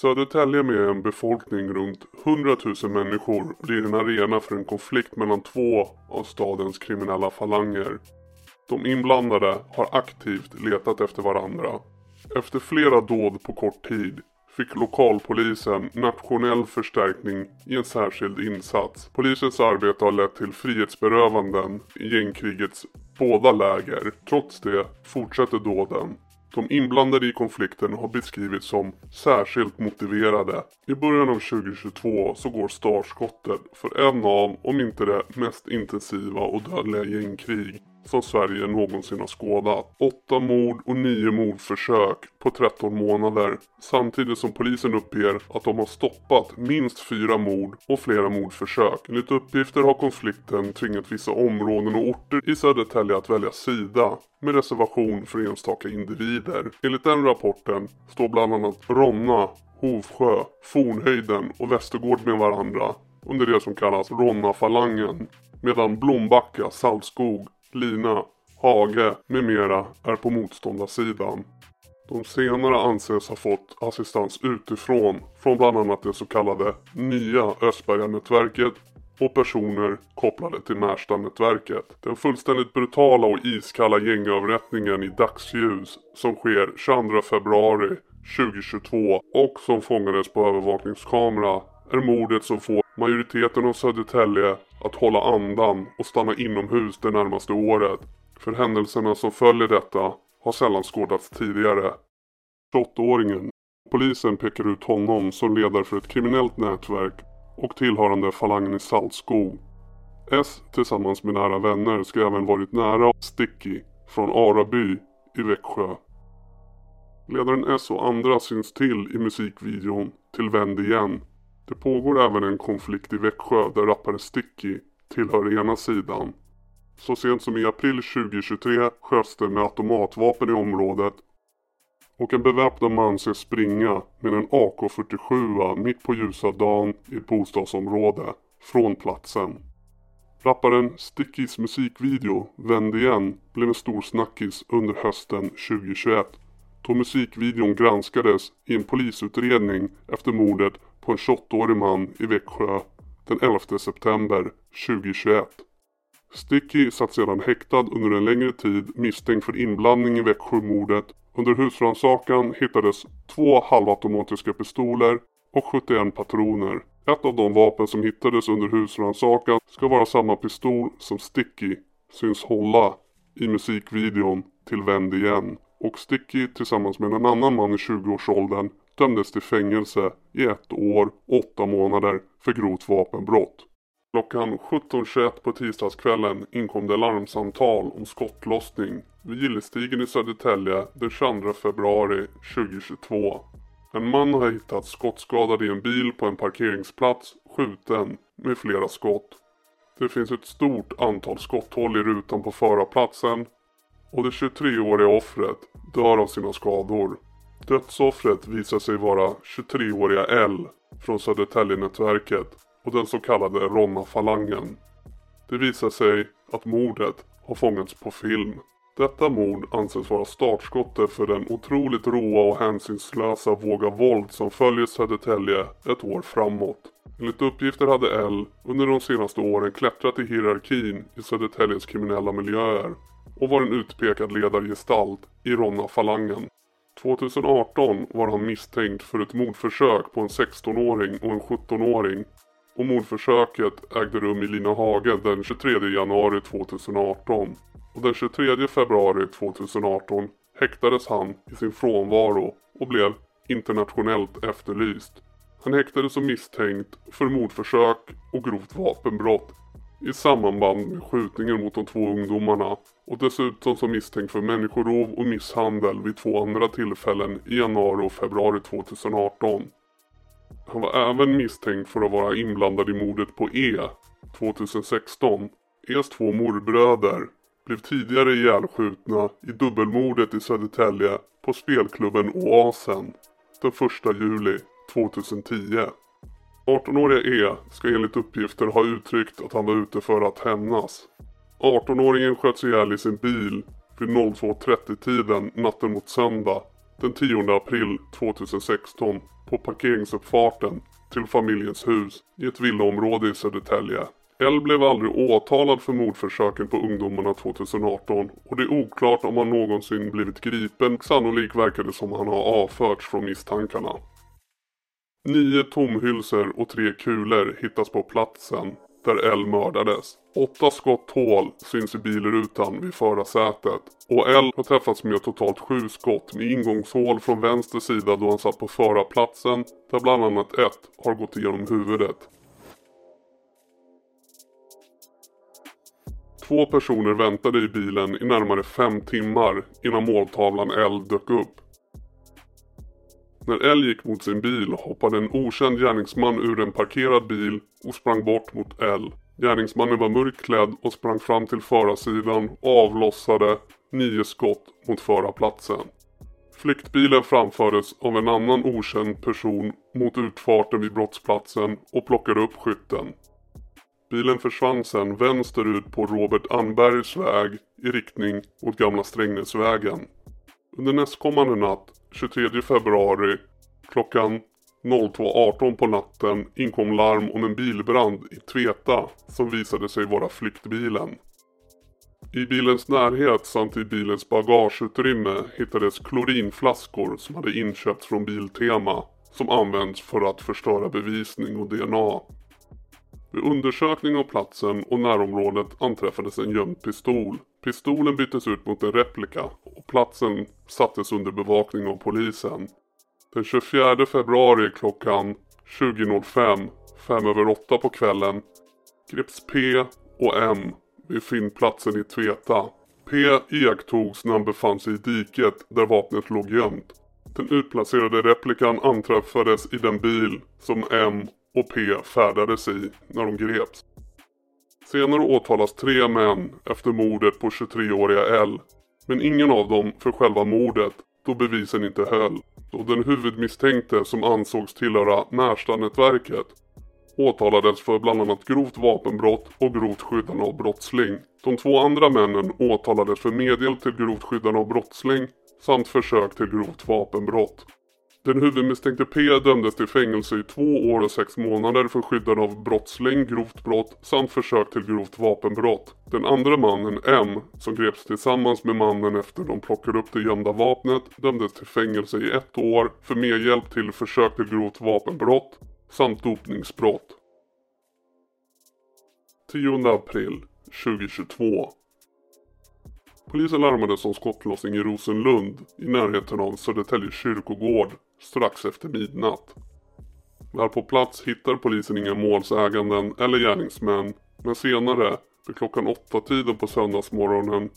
Södertälje med en befolkning runt 100 000 människor blir en arena för en konflikt mellan två av stadens kriminella falanger. De inblandade har aktivt letat efter varandra. Efter flera dåd på kort tid fick lokalpolisen nationell förstärkning i en särskild insats. Polisens arbete har lett till frihetsberövanden i gängkrigets båda läger. Trots det fortsätter dåden. De inblandade i konflikten har beskrivits som särskilt motiverade. I början av 2022 så går startskottet för en av, om inte det mest intensiva och dödliga gängkrig som Sverige någonsin har skådat. Åtta mord och nio mordförsök på 13 månader. Samtidigt som polisen uppger att de har stoppat minst fyra mord och flera mordförsök. Enligt uppgifter har konflikten tvingat vissa områden och orter i Södertälje att välja sida med reservation för enstaka individer. Enligt den rapporten står bland annat Ronna, Hovsjö, Fornhöjden och Västergård med varandra under det som kallas Ronna-falangen. Medan Blombacka, Saltskog, Lina, Hage med mera är på motståndarsidan. De senare anses ha fått assistans utifrån från bland annat det så kallade nya Östberga-nätverket och personer kopplade till Märsta-nätverket. Den fullständigt brutala och iskalla gängavrättningen i dagsljus som sker 22 februari 2022 och som fångades på övervakningskamera är mordet som får majoriteten av Södertälje att hålla andan och stanna inomhus det närmaste året. För händelserna som följer detta har sällan skådats tidigare. 28-åringen. Polisen pekar ut honom som ledare för ett kriminellt nätverk och tillhörande falangen i Saltskog. S tillsammans med nära vänner ska även varit nära Sticky från Araby i Växjö. Ledaren S och andra syns till i musikvideon till Vänd igen. Det pågår även en konflikt i Växjö där rappare Sticky tillhör ena sidan. Så sent som i april 2023 sköts det med automatvapen i området och en beväpnad man ser springa med en AK47 mitt på ljusa dagen i ett bostadsområde från platsen. Rapparen Stickys musikvideo Vänd igen blev en stor snackis under hösten 2021 då musikvideon granskades i en polisutredning efter mordet på en 28-årig man i Växjö den 11 september 2021. Sticky satt sedan häktad under en längre tid misstänkt för inblandning i Växjömordet. Under husrannsakan hittades två halvautomatiska pistoler och 71 patroner. Ett av de vapen som hittades under husrannsakan ska vara samma pistol som Sticky syns hålla i musikvideon till Vänd igen. Och Sticky tillsammans med en annan man i 20-årsåldern dömdes till fängelse i ett år och åtta månader för grovt vapenbrott. Klockan 17.21 på tisdagskvällen inkom det larmsamtal om skottlossning vid Gillestigen i Södertälje den 22 februari 2022. En man har hittats skottskadad i en bil på en parkeringsplats, skjuten med flera skott. Det finns ett stort antal skotthål i rutan på förarplatsen och det 23-åriga offret dör av sina skador. Dödsoffret visar sig vara 23-åriga L från Södertäljenätverket och den så kallade Ronna-falangen. Det visar sig att mordet har fångats på film. Detta mord anses vara startskottet för den otroligt råa och hänsynslösa våg av våld som följer Södertälje ett år framåt. Enligt uppgifter hade L under de senaste åren klättrat i hierarkin i Södertäljes kriminella miljöer och var en utpekad ledargestalt i Ronna-falangen. 2018 var han misstänkt för ett mordförsök på en 16-åring och en 17-åring och mordförsöket ägde rum i Linahage den 23 januari 2018 och den 23 februari 2018 häktades han i sin frånvaro och blev internationellt efterlyst. Han häktades som misstänkt för mordförsök och grovt vapenbrott i samband med skjutningen mot de två ungdomarna och dessutom som misstänkt för människorov och misshandel vid två andra tillfällen i januari och februari 2018. Han var även misstänkt för att vara inblandad i mordet på E 2016. E's två morbröder blev tidigare ihjälskjutna i dubbelmordet i Södertälje på spelklubben Oasen den 1 juli 2010. 18-åriga E ska enligt uppgifter ha uttryckt att han var ute för att hämnas. 18-åringen sköts ihjäl i sin bil vid 02.30 tiden natten mot söndag den 10 april 2016 på parkeringsuppfarten till familjens hus i ett villaområde i Södertälje. L blev aldrig åtalad för mordförsöken på ungdomarna 2018 och det är oklart om han någonsin blivit gripen. Sannolikt verkar det som han har avförts från misstankarna. Nio tomhylsor och tre kulor hittas på platsen där L mördades. Åtta skott hål syns i bilrutan vid förarsätet och L har träffats med totalt sju skott med ingångshål från vänster sida då han satt på förarplatsen där bland annat ett har gått igenom huvudet. Två personer väntade i bilen i närmare fem timmar innan måltavlan L dök upp. När L gick mot sin bil hoppade en okänd gärningsman ur en parkerad bil och sprang bort mot L. Gärningsmannen var mörkklädd och sprang fram till förarsidan och avlossade nio skott mot förarplatsen. Flyktbilen framfördes av en annan okänd person mot utfarten vid brottsplatsen och plockade upp skytten. Bilen försvann sedan vänsterut på Robert Anbergs väg i riktning mot Gamla Strängnäsvägen. Under nästkommande natt, 23 februari, klockan 02.18 på natten inkom larm om en bilbrand i Tveta som visade sig vara flyktbilen. I bilens närhet samt i bilens bagageutrymme hittades klorinflaskor som hade inköpts från Biltema som används för att förstöra bevisning och DNA. Vid undersökning av platsen och närområdet anträffades en gömd pistol. Pistolen byttes ut mot en replika och platsen sattes under bevakning av polisen. Den 24 februari klockan 20.05, fem över åtta på kvällen, greps P och M vid fyndplatsen i Tveta. P iakttogs när han befann sig i diket där vapnet låg gömt. Den utplacerade replikan anträffades i den bil som M och P färdades i när de greps. Senare åtalas tre män efter mordet på 23-åriga L. Men ingen av dem för själva mordet då bevisen inte höll. då den huvudmisstänkte som ansågs tillhöra Märstanätverket, åtalades för bland annat grovt vapenbrott och grovt skyddande av brottsling. De två andra männen åtalades för medhjälp till grovt skyddande av brottsling samt försök till grovt vapenbrott. Den huvudmisstänkte P dömdes till fängelse i två år och sex månader för skyddande av brottsling, grovt brott samt försök till grovt vapenbrott. Den andra mannen, M, som greps tillsammans med mannen efter de plockade upp det gömda vapnet, dömdes till fängelse i ett år för medhjälp till försök till grovt vapenbrott samt dopningsbrott. 10 april 2022 Polisen larmades om skottlossning i Rosenlund i närheten av Södertälje kyrkogård strax efter midnatt. Väl på plats hittar polisen inga målsäganden eller gärningsmän men senare, vid klockan åtta tiden på söndagsmorgonen,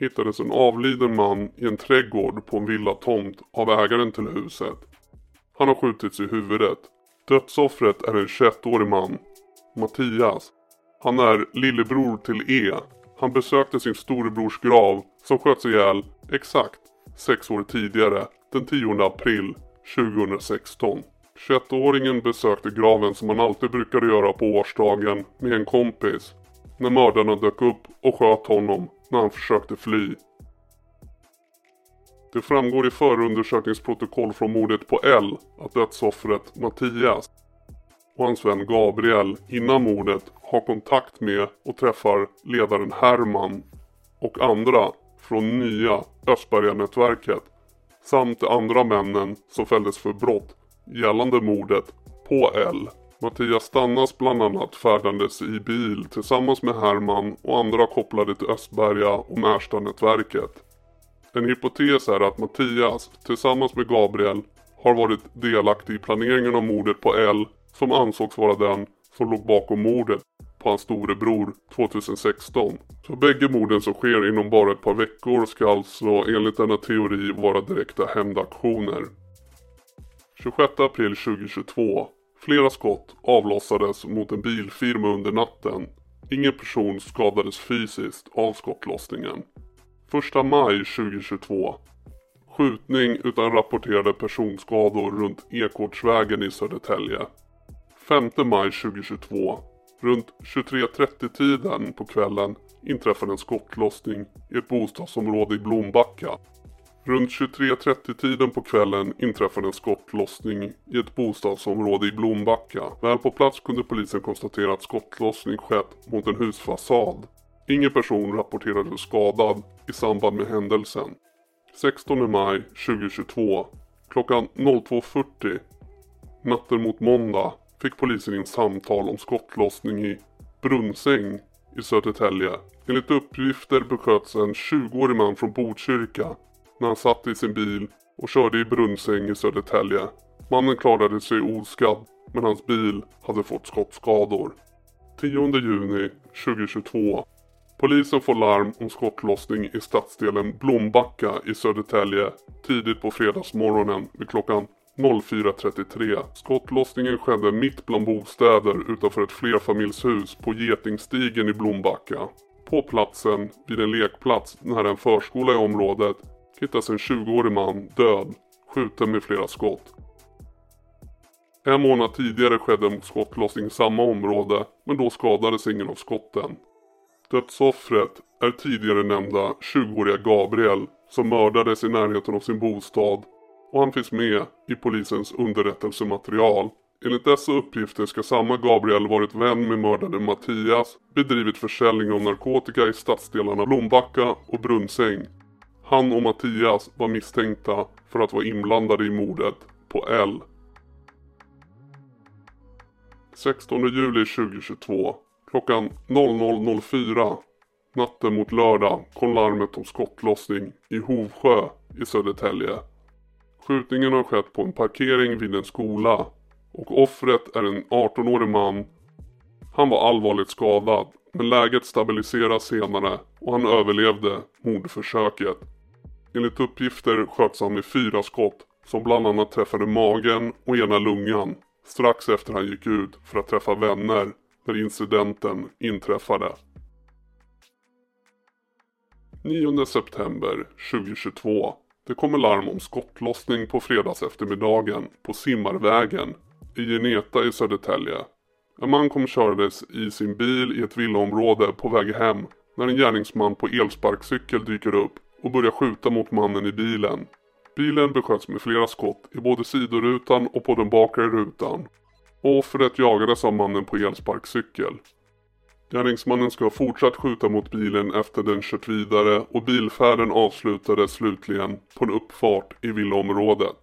hittades en avliden man i en trädgård på en villatomt av ägaren till huset. Han har skjutits i huvudet. Dödsoffret är en 21-årig man, Mattias. Han är lillebror till E. Han besökte sin storebrors grav som sköts ihjäl exakt sex år tidigare, den 10 april 2016. 21-åringen besökte graven som han alltid brukade göra på årsdagen med en kompis. När mördarna dök upp och sköt honom när han försökte fly. Det framgår i förundersökningsprotokoll från mordet på L att dödsoffret Mattias och hans vän Gabriel innan mordet har kontakt med och träffar ledaren Herman och andra från nya Östberga-nätverket samt de andra männen som fälldes för brott gällande mordet på L. Mattias stannas bland annat färdandes i bil tillsammans med Herman och andra kopplade till Östberga och Märsta-nätverket. En hypotes är att Mattias tillsammans med Gabriel har varit delaktig i planeringen av mordet på L som ansågs vara den som låg bakom mordet på hans storebror 2016. Så bägge morden som sker inom bara ett par veckor ska alltså enligt denna teori vara direkta hämndaktioner. 26 april 2022. Flera skott avlossades mot en bilfirma under natten. Ingen person skadades fysiskt av skottlossningen. 1 maj 2022. Skjutning utan rapporterade personskador runt Ekortsvägen i Södertälje. 5 maj 2022. Runt 23.30 tiden på kvällen inträffade en skottlossning i ett bostadsområde i Blombacka. Runt 23.30 tiden på kvällen inträffade en skottlossning i ett bostadsområde i Blombacka. Väl på plats kunde polisen konstatera att skottlossning skett mot en husfasad. Ingen person rapporterades skadad i samband med händelsen. 16 maj 2022 klockan 02.40 natten mot måndag fick polisen in samtal om skottlossning i Brunnsäng i Södertälje. Enligt uppgifter besköts en 20-årig man från Botkyrka när han satt i sin bil och körde i Brunnsäng i Södertälje. Mannen klarade sig oskadd men hans bil hade fått skottskador. 10 juni 2022 Polisen får larm om skottlossning i stadsdelen Blombacka i Södertälje tidigt på fredagsmorgonen vid klockan 04.33. Skottlossningen skedde mitt bland bostäder utanför ett flerfamiljshus på Getingstigen i Blombacka. På platsen, vid en lekplats nära en förskola i området, hittas en 20-årig man död, skjuten med flera skott. En månad tidigare skedde en skottlossning i samma område, men då skadades ingen av skotten. Dödsoffret är tidigare nämnda 20-åriga Gabriel som mördades i närheten av sin bostad och han finns med i polisens underrättelsematerial. Enligt dessa uppgifter ska samma Gabriel varit vän med mördade Mattias, bedrivit försäljning av narkotika i stadsdelarna Blombacka och Brunnsäng. Han och Mattias var misstänkta för att vara inblandade i mordet på L. 16 juli 2022 klockan 00.04 natten mot lördag kom larmet om skottlossning i Hovsjö i Södertälje. Skjutningen har skett på en parkering vid en skola och offret är en 18-årig man. Han var allvarligt skadad men läget stabiliseras senare och han överlevde mordförsöket. Enligt uppgifter sköts han med fyra skott som bland annat träffade magen och ena lungan strax efter han gick ut för att träffa vänner när incidenten inträffade. 9 september 2022 det kommer larm om skottlossning på fredags eftermiddagen på Simmarvägen i Geneta i Södertälje. En man kom kördes i sin bil i ett villaområde på väg hem när en gärningsman på elsparkcykel dyker upp och börjar skjuta mot mannen i bilen. Bilen besköts med flera skott i både sidorutan och på den bakre rutan. och Offret jagades av mannen på elsparkcykel. Gärningsmannen ska ha fortsatt skjuta mot bilen efter den kört vidare och bilfärden avslutades slutligen på en uppfart i villaområdet.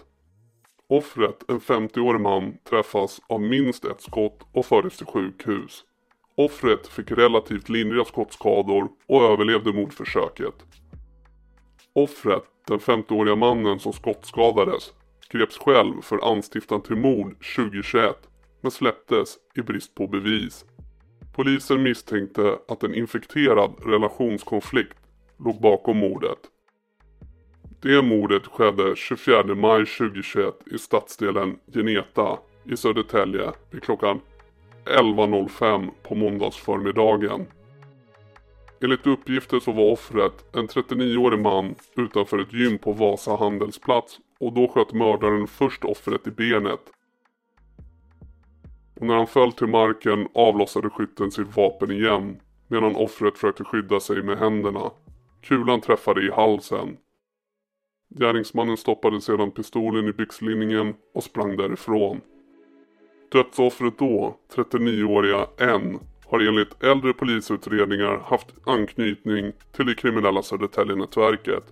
Offret, en 50-årig man, träffas av minst ett skott och fördes till sjukhus. Offret fick relativt lindriga skottskador och överlevde mordförsöket. Offret, den 50-åriga mannen som skottskadades, greps själv för anstiftan till mord 2021 men släpptes i brist på bevis. Polisen misstänkte att en infekterad relationskonflikt låg bakom mordet. Det mordet skedde 24 maj 2021 i stadsdelen Geneta i Södertälje vid klockan 11.05 på måndagsförmiddagen. Enligt uppgifter så var offret en 39-årig man utanför ett gym på Vasa handelsplats och då sköt mördaren först offret i benet och när han föll till marken avlossade skytten sitt vapen igen medan offret försökte skydda sig med händerna. Kulan träffade i halsen. Gärningsmannen stoppade sedan pistolen i byxlinningen och sprang därifrån. Dödsoffret då, 39-åriga N, har enligt äldre polisutredningar haft anknytning till det kriminella Södertäljenätverket.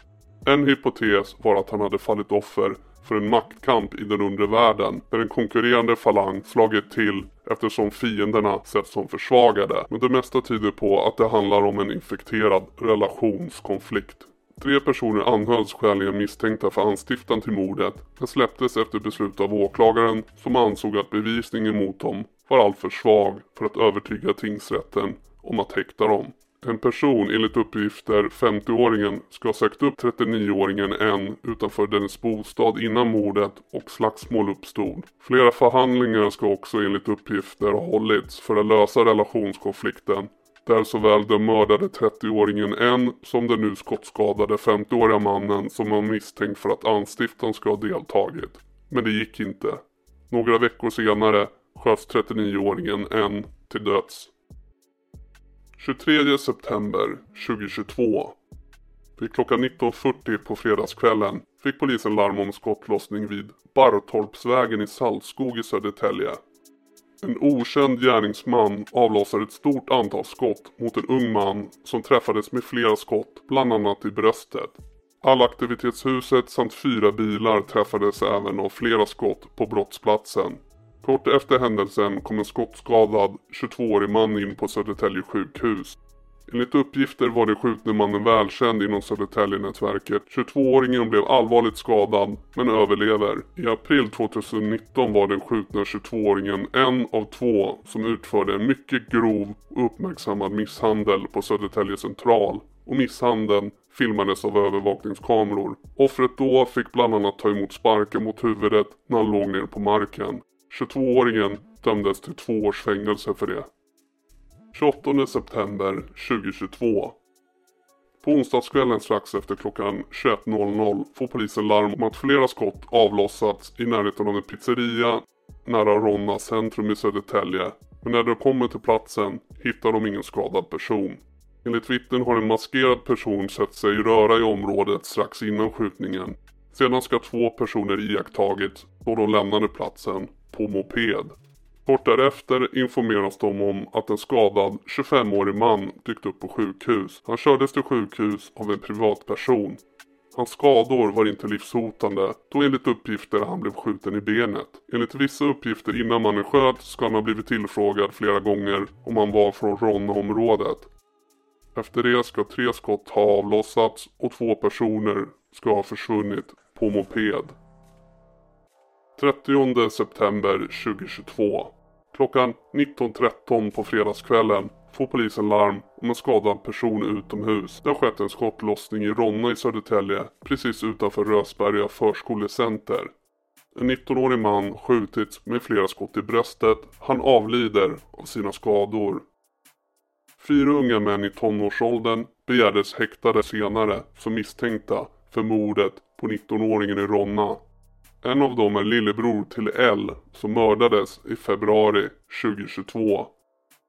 En hypotes var att han hade fallit offer för en maktkamp i den undre världen där en konkurrerande falang slagit till eftersom fienderna setts som försvagade. Men det mesta tyder på att det handlar om en infekterad relationskonflikt. Tre personer anhölls skäligen misstänkta för anstiftan till mordet men släpptes efter beslut av åklagaren som ansåg att bevisningen mot dem var alltför svag för att övertyga tingsrätten om att häkta dem. En person, enligt uppgifter 50-åringen, ska ha sökt upp 39-åringen N utanför dennes bostad innan mordet och slagsmål uppstod. Flera förhandlingar ska också enligt uppgifter ha hållits för att lösa relationskonflikten där såväl den mördade 30-åringen N som den nu skottskadade 50-åriga mannen som var misstänkt för att anstiftan ska ha deltagit. Men det gick inte. Några veckor senare sköts 39-åringen N till döds. 23 september 2022. Vid klockan 19.40 på fredagskvällen fick polisen larm om skottlossning vid Barrtorpsvägen i Saltskog i Södertälje. En okänd gärningsman avlossade ett stort antal skott mot en ung man som träffades med flera skott, bland annat i bröstet. Allaktivitetshuset samt fyra bilar träffades även av flera skott på brottsplatsen. Kort efter händelsen kom en skottskadad 22-årig man in på Södertälje sjukhus. Enligt uppgifter var den skjutne mannen välkänd inom Södertäljenätverket. 22-åringen blev allvarligt skadad men överlever. I april 2019 var den skjutna 22-åringen en av två som utförde en mycket grov och uppmärksammad misshandel på Södertälje central. Och misshandeln filmades av övervakningskameror. Offret då fick bland annat ta emot sparkar mot huvudet när han låg ner på marken. 22-åringen dömdes till två års fängelse för det. 28 september 2022. På onsdagskvällen strax efter klockan 21.00 får polisen larm om att flera skott avlossats i närheten av en pizzeria nära Ronna centrum i Södertälje. Men när de kommer till platsen hittar de ingen skadad person. Enligt vittnen har en maskerad person sett sig röra i området strax innan skjutningen. Sedan ska två personer iakttagits då de lämnade platsen på moped. Kort därefter informeras de om att en skadad 25-årig man dykt upp på sjukhus. Han kördes till sjukhus av en privatperson. Hans skador var inte livshotande då enligt uppgifter han blev skjuten i benet. Enligt vissa uppgifter innan mannen sköt ska han ha blivit tillfrågad flera gånger om han var från Ronna-området. Efter det ska tre skott ha avlossats och två personer ska ha försvunnit på moped. 30 september 2022. Klockan 19.13 på fredagskvällen får polisen larm om en skadad person utomhus. Det har skett en skottlossning i Ronna i Södertälje, precis utanför Rösberga förskolecenter. En 19-årig man skjutits med flera skott i bröstet. Han avlider av sina skador. Fyra unga män i tonårsåldern begärdes häktade senare som misstänkta för mordet på 19-åringen i Ronna. En av dem är lillebror till L som mördades i februari 2022.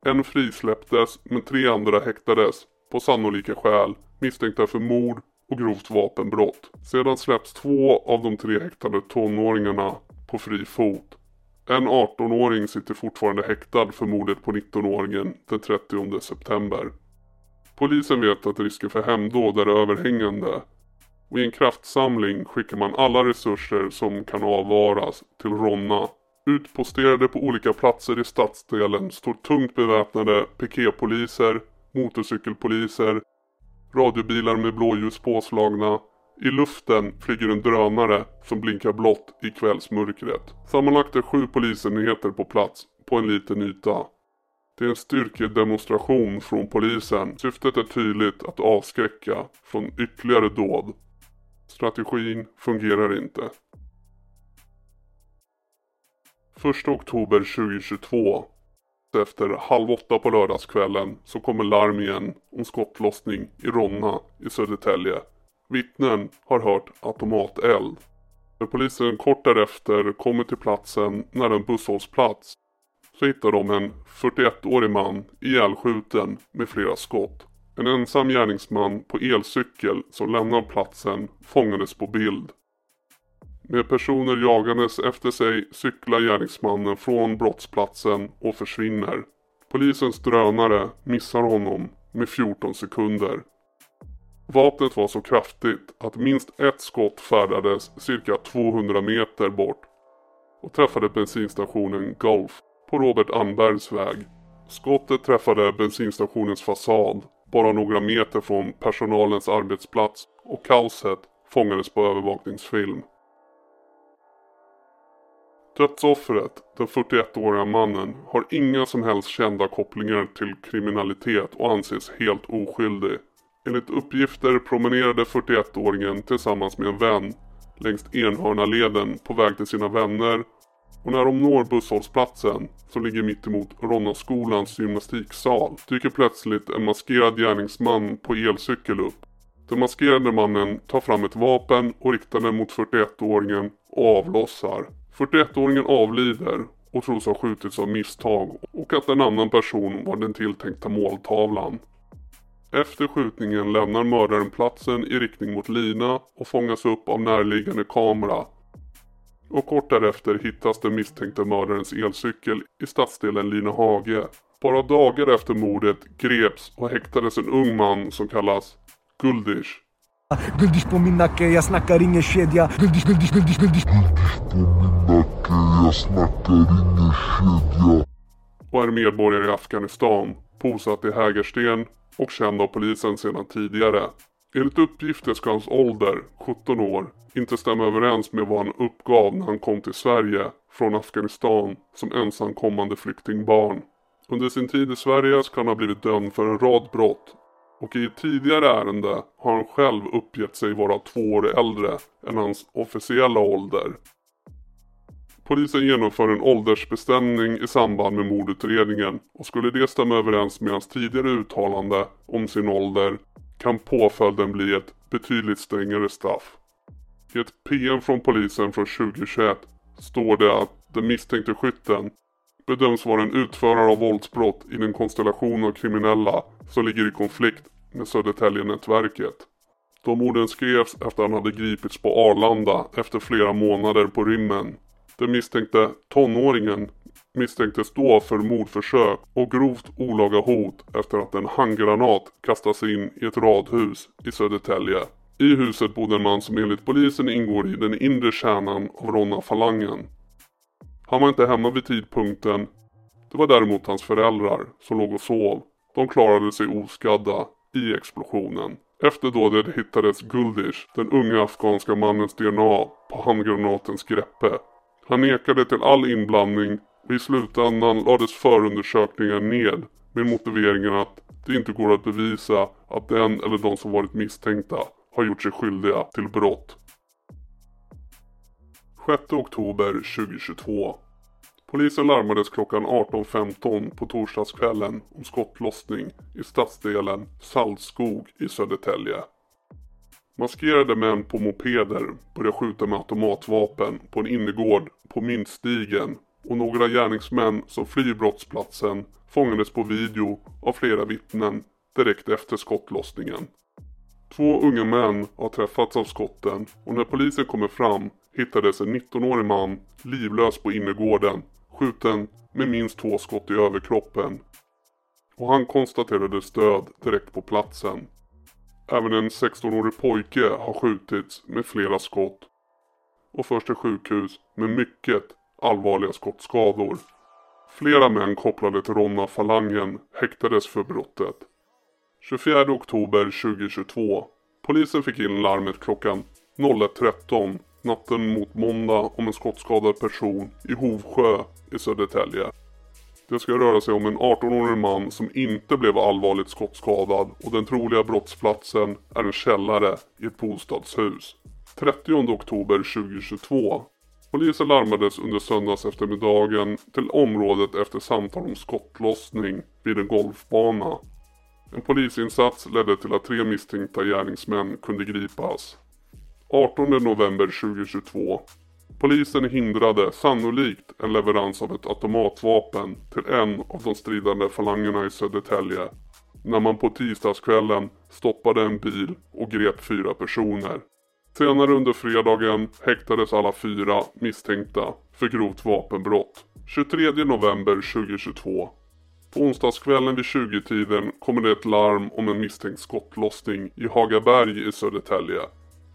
En frisläpptes men tre andra häktades på sannolika skäl misstänkta för mord och grovt vapenbrott. Sedan släpps två av de tre häktade tonåringarna på fri fot. En 18-åring sitter fortfarande häktad för mordet på 19-åringen den 30 september. Polisen vet att risken för hämnddåd är överhängande vid en kraftsamling skickar man alla resurser som kan avvaras till Ronna. Utposterade på olika platser i stadsdelen står tungt beväpnade piketpoliser, motorcykelpoliser, radiobilar med blåljus påslagna. I luften flyger en drönare som blinkar blått i kvällsmörkret. Sammanlagt är sju polisenheter på plats på en liten yta. Det är en styrkedemonstration från polisen. Syftet är tydligt att avskräcka från ytterligare dåd. Strategin fungerar inte. 1 oktober 2022 efter halv åtta på lördagskvällen så kommer larm igen om skottlossning i Ronna i Södertälje. Vittnen har hört automateld. När polisen kort därefter kommer till platsen nära en busshållplats så hittar de en 41-årig man ihjälskjuten med flera skott. En ensam gärningsman på elcykel som lämnar platsen fångades på bild. Med personer jagandes efter sig cyklar gärningsmannen från brottsplatsen och försvinner. Polisens drönare missar honom med 14 sekunder. Vapnet var så kraftigt att minst ett skott färdades cirka 200 meter bort och träffade bensinstationen Gulf på Robert Anbergs väg. Skottet träffade bensinstationens fasad bara några meter från personalens arbetsplats och kaoset fångades på övervakningsfilm. Dödsoffret, den 41-åriga mannen, har inga som helst kända kopplingar till kriminalitet och anses helt oskyldig. Enligt uppgifter promenerade 41-åringen tillsammans med en vän längs Enhörnaleden på väg till sina vänner och när de når busshållplatsen som ligger mittemot Ronnaskolans gymnastiksal dyker plötsligt en maskerad gärningsman på elcykel upp. Den maskerade mannen tar fram ett vapen och riktar det mot 41-åringen och avlossar. 41-åringen avlider och tros ha skjutits av misstag och att en annan person var den tilltänkta måltavlan. Efter skjutningen lämnar mördaren platsen i riktning mot Lina och fångas upp av närliggande kamera. Och kort därefter hittas den misstänkte mördarens elcykel i stadsdelen Linahage. Bara dagar efter mordet greps och häktades en ung man som kallas Guldish. Guldish på min nacke, jag snackar ingen kedja. Guldish, Guldish, Guldish, Guldish. nacke, jag snackar ingen kedja. och är medborgare i Afghanistan, bosatt i Hägersten och känd av polisen sedan tidigare. Enligt uppgifter ska hans ålder, 17 år, inte stämma överens med vad han uppgav när han kom till Sverige från Afghanistan som ensamkommande flyktingbarn. Under sin tid i Sverige ska han ha blivit dömd för en rad brott och i ett tidigare ärende har han själv uppgett sig vara två år äldre än hans officiella ålder. Polisen genomför en åldersbestämning i samband med mordutredningen och skulle det stämma överens med hans tidigare uttalande om sin ålder kan påföljden bli ett betydligt strängare straff. I ett PM från polisen från 2021 står det att den misstänkte skytten bedöms vara en utförare av våldsbrott i den konstellation av kriminella som ligger i konflikt med Södertälje-nätverket. De orden skrevs efter att han hade gripits på Arlanda efter flera månader på rymmen. Den misstänkte tonåringen misstänktes då för mordförsök och grovt olaga hot efter att en handgranat kastats in i ett radhus i Södertälje. I huset bodde en man som enligt polisen ingår i den inre kärnan av Ronna-falangen. Han var inte hemma vid tidpunkten. Det var däremot hans föräldrar som låg och sov. De klarade sig oskadda i explosionen. Efter dådet hittades Guldish, den unga afghanska mannens DNA, på handgranatens greppe. Han nekade till all inblandning i slutändan lades förundersökningen ned med motiveringen att det inte går att bevisa att den eller de som varit misstänkta har gjort sig skyldiga till brott. 6 oktober 2022. Polisen larmades klockan 18.15 på torsdagskvällen om skottlossning i stadsdelen Saltskog i Södertälje. Maskerade män på mopeder började skjuta med automatvapen på en innergård på Myntstigen och några gärningsmän som flyr brottsplatsen fångades på video av flera vittnen direkt efter skottlossningen. Två unga män har träffats av skotten och när polisen kommer fram hittades en 19-årig man livlös på innergården skjuten med minst två skott i överkroppen. Och han konstaterades död direkt på platsen. Även en 16-årig pojke har skjutits med flera skott och förs till sjukhus med mycket allvarliga skottskador. Flera män kopplade till Ronna-falangen häktades för brottet. 24 oktober 2022. Polisen fick in larmet klockan 01.13 natten mot måndag om en skottskadad person i Hovsjö i Södertälje. Det ska röra sig om en 18-årig man som inte blev allvarligt skottskadad och den troliga brottsplatsen är en källare i ett bostadshus. 30 oktober 2022. Polisen larmades under söndags eftermiddagen till området efter samtal om skottlossning vid en golfbana. En polisinsats ledde till att tre misstänkta gärningsmän kunde gripas. 18 november 2022. Polisen hindrade sannolikt en leverans av ett automatvapen till en av de stridande falangerna i Södertälje när man på tisdagskvällen stoppade en bil och grep fyra personer. Senare under fredagen häktades alla fyra misstänkta för grovt vapenbrott. 23 november 2022. På onsdagskvällen vid 20-tiden kommer det ett larm om en misstänkt skottlossning i Hagaberg i Södertälje.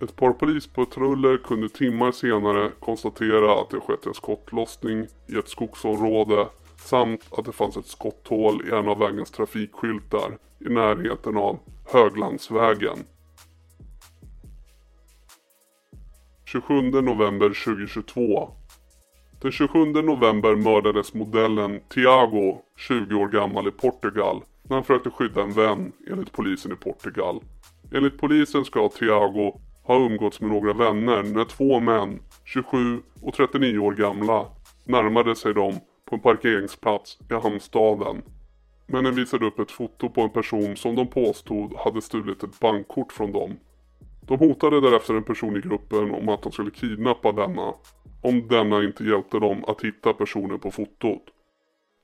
Ett par polispatruller kunde timmar senare konstatera att det skett en skottlossning i ett skogsområde samt att det fanns ett skotthål i en av vägens trafikskyltar i närheten av Höglandsvägen. 27 november 2022 Den 27 november mördades modellen Tiago, 20 år gammal i Portugal, när han försökte skydda en vän enligt polisen i Portugal. Enligt polisen ska Tiago ha umgåtts med några vänner när två män, 27 och 39 år gamla, närmade sig dem på en parkeringsplats i hamnstaden. Männen visade upp ett foto på en person som de påstod hade stulit ett bankkort från dem. De hotade därefter en person i gruppen om att de skulle kidnappa denna om denna inte hjälpte dem att hitta personen på fotot.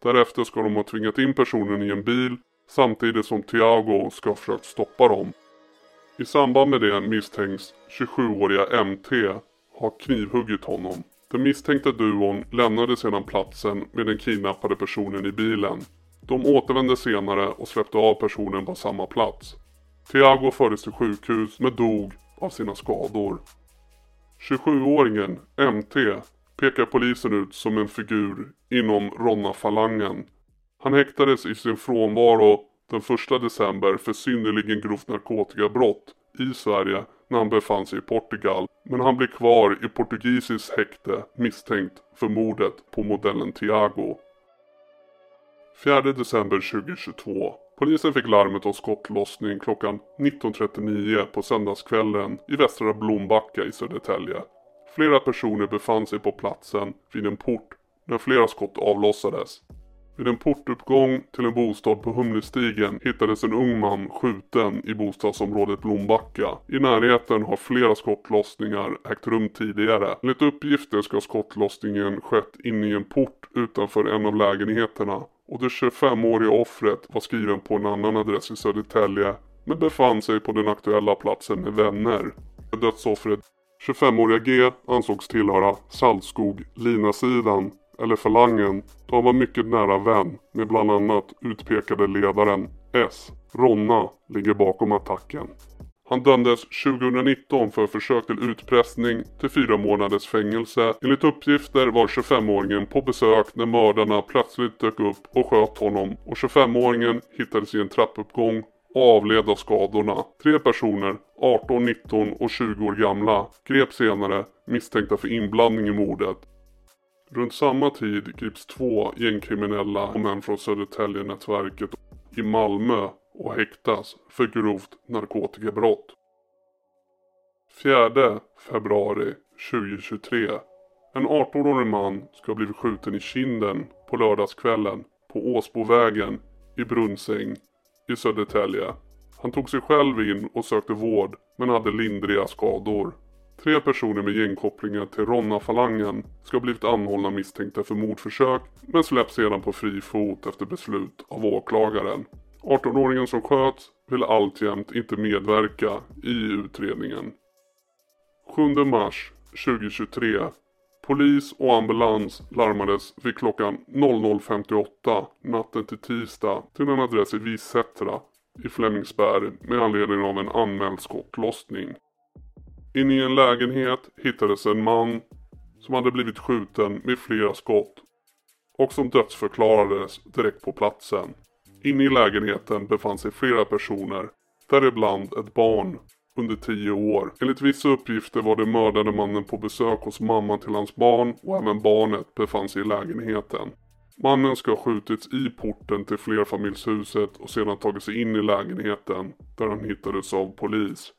Därefter ska de ha tvingat in personen i en bil samtidigt som Thiago ska ha försökt stoppa dem. I samband med det misstänks 27-åriga MT ha knivhuggit honom. Den misstänkta duon lämnade sedan platsen med den kidnappade personen i bilen. De återvände senare och släppte av personen på samma plats. Thiago fördes till sjukhus men dog av sina skador. 27-åringen MT pekar polisen ut som en figur inom Ronna-falangen. Han häktades i sin frånvaro den 1 december för synnerligen grovt narkotikabrott i Sverige när han befann sig i Portugal. Men han blev kvar i portugisiskt häkte misstänkt för mordet på modellen Thiago. 4 december 2022. Polisen fick larmet om skottlossning klockan 19.39 på söndagskvällen i Västra Blombacka i Södertälje. Flera personer befann sig på platsen vid en port när flera skott avlossades. Vid en portuppgång till en bostad på Humlestigen hittades en ung man skjuten i bostadsområdet Blombacka. I närheten har flera skottlossningar ägt rum tidigare. Enligt uppgifter ska skottlossningen skett inne i en port utanför en av lägenheterna och det 25-åriga offret var skriven på en annan adress i Södertälje men befann sig på den aktuella platsen med vänner. Dödsoffret 25-åriga G ansågs tillhöra Saltskog, Lina-sidan eller Falangen då han var mycket nära vän med bland annat utpekade ledaren S. Ronna ligger bakom attacken. Han dömdes 2019 för försök till utpressning till fyra månaders fängelse. Enligt uppgifter var 25-åringen på besök när mördarna plötsligt dök upp och sköt honom och 25-åringen hittades i en trappuppgång och avled av skadorna. Tre personer, 18, 19 och 20 år gamla, greps senare misstänkta för inblandning i mordet. Runt samma tid grips två gängkriminella och män från Södertälje-nätverket i Malmö och häktas för grovt narkotikabrott. 4 februari 2023. En 18-årig man ska ha blivit skjuten i kinden på lördagskvällen på Åsbovägen i Brunnsäng i Södertälje. Han tog sig själv in och sökte vård men hade lindriga skador. Tre personer med gängkopplingar till Ronna-falangen ska ha blivit anhållna misstänkta för mordförsök men släpps sedan på fri fot efter beslut av åklagaren. 18-åringen som sköts vill alltjämt inte medverka i utredningen. 7 mars 2023. Polis och ambulans larmades vid klockan 00.58 natten till tisdag till en adress i Visättra i Flemingsberg med anledning av en anmäld skottlossning. Inne i en lägenhet hittades en man som hade blivit skjuten med flera skott och som dödsförklarades direkt på platsen. Inne i lägenheten befann sig flera personer, däribland ett barn under 10 år. Enligt vissa uppgifter var det mördade mannen på besök hos mamman till hans barn och även barnet befann sig i lägenheten. Mannen ska ha skjutits i porten till flerfamiljshuset och sedan tagit sig in i lägenheten där han hittades av polis.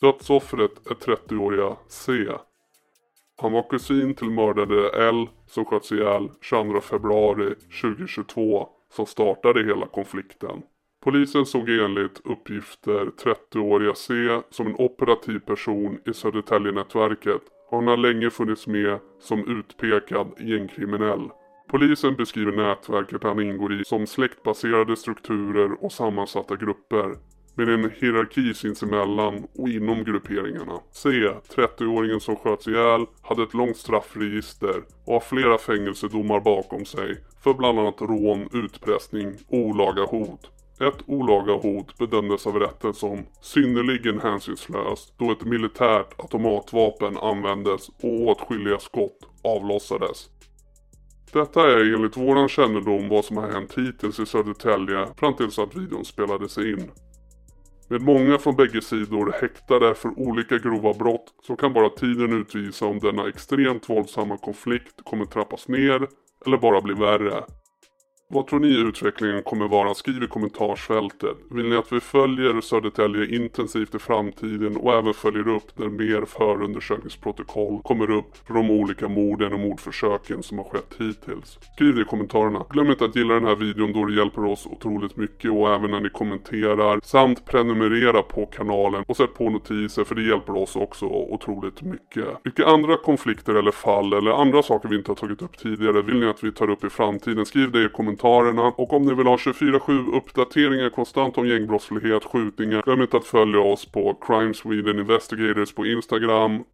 Dödsoffret är 30-åriga C. Han var kusin till mördade L som sköts ihjäl 22 februari 2022 som startade hela konflikten. Polisen såg enligt uppgifter 30-åriga C som en operativ person i Södertäljenätverket och han har länge funnits med som utpekad gängkriminell. Polisen beskriver nätverket han ingår i som släktbaserade strukturer och sammansatta grupper med en hierarki sinsemellan och inom grupperingarna. C, 30-åringen som sköts ihjäl, hade ett långt straffregister och har flera fängelsedomar bakom sig för bland annat rån, utpressning och olaga hot. Ett olaga hot bedömdes av rätten som synnerligen hänsynslöst då ett militärt automatvapen användes och åtskilliga skott avlossades. Detta är enligt våran kännedom vad som har hänt hittills i Södertälje fram tills att videon spelades in. Med många från bägge sidor häktade för olika grova brott så kan bara tiden utvisa om denna extremt våldsamma konflikt kommer trappas ner eller bara bli värre. Vad tror ni utvecklingen kommer vara? Skriv i kommentarsfältet. Vill ni att vi följer Södertälje intensivt i framtiden och även följer upp när mer förundersökningsprotokoll kommer upp för de olika morden och mordförsöken som har skett hittills? Skriv det i kommentarerna. Glöm inte att gilla den här videon då det hjälper oss otroligt mycket och även när ni kommenterar samt prenumerera på kanalen och sätt på notiser för det hjälper oss också otroligt mycket. Vilka andra konflikter eller fall eller andra saker vi inte har tagit upp tidigare vill ni att vi tar upp i framtiden? Skriv det i kommentarsfältet kommentarerna. Och om ni vill ha 24-7 uppdateringar konstant om gängbrottslighet, skjutningar, glöm inte att följa oss på Crime Sweden Investigators på Instagram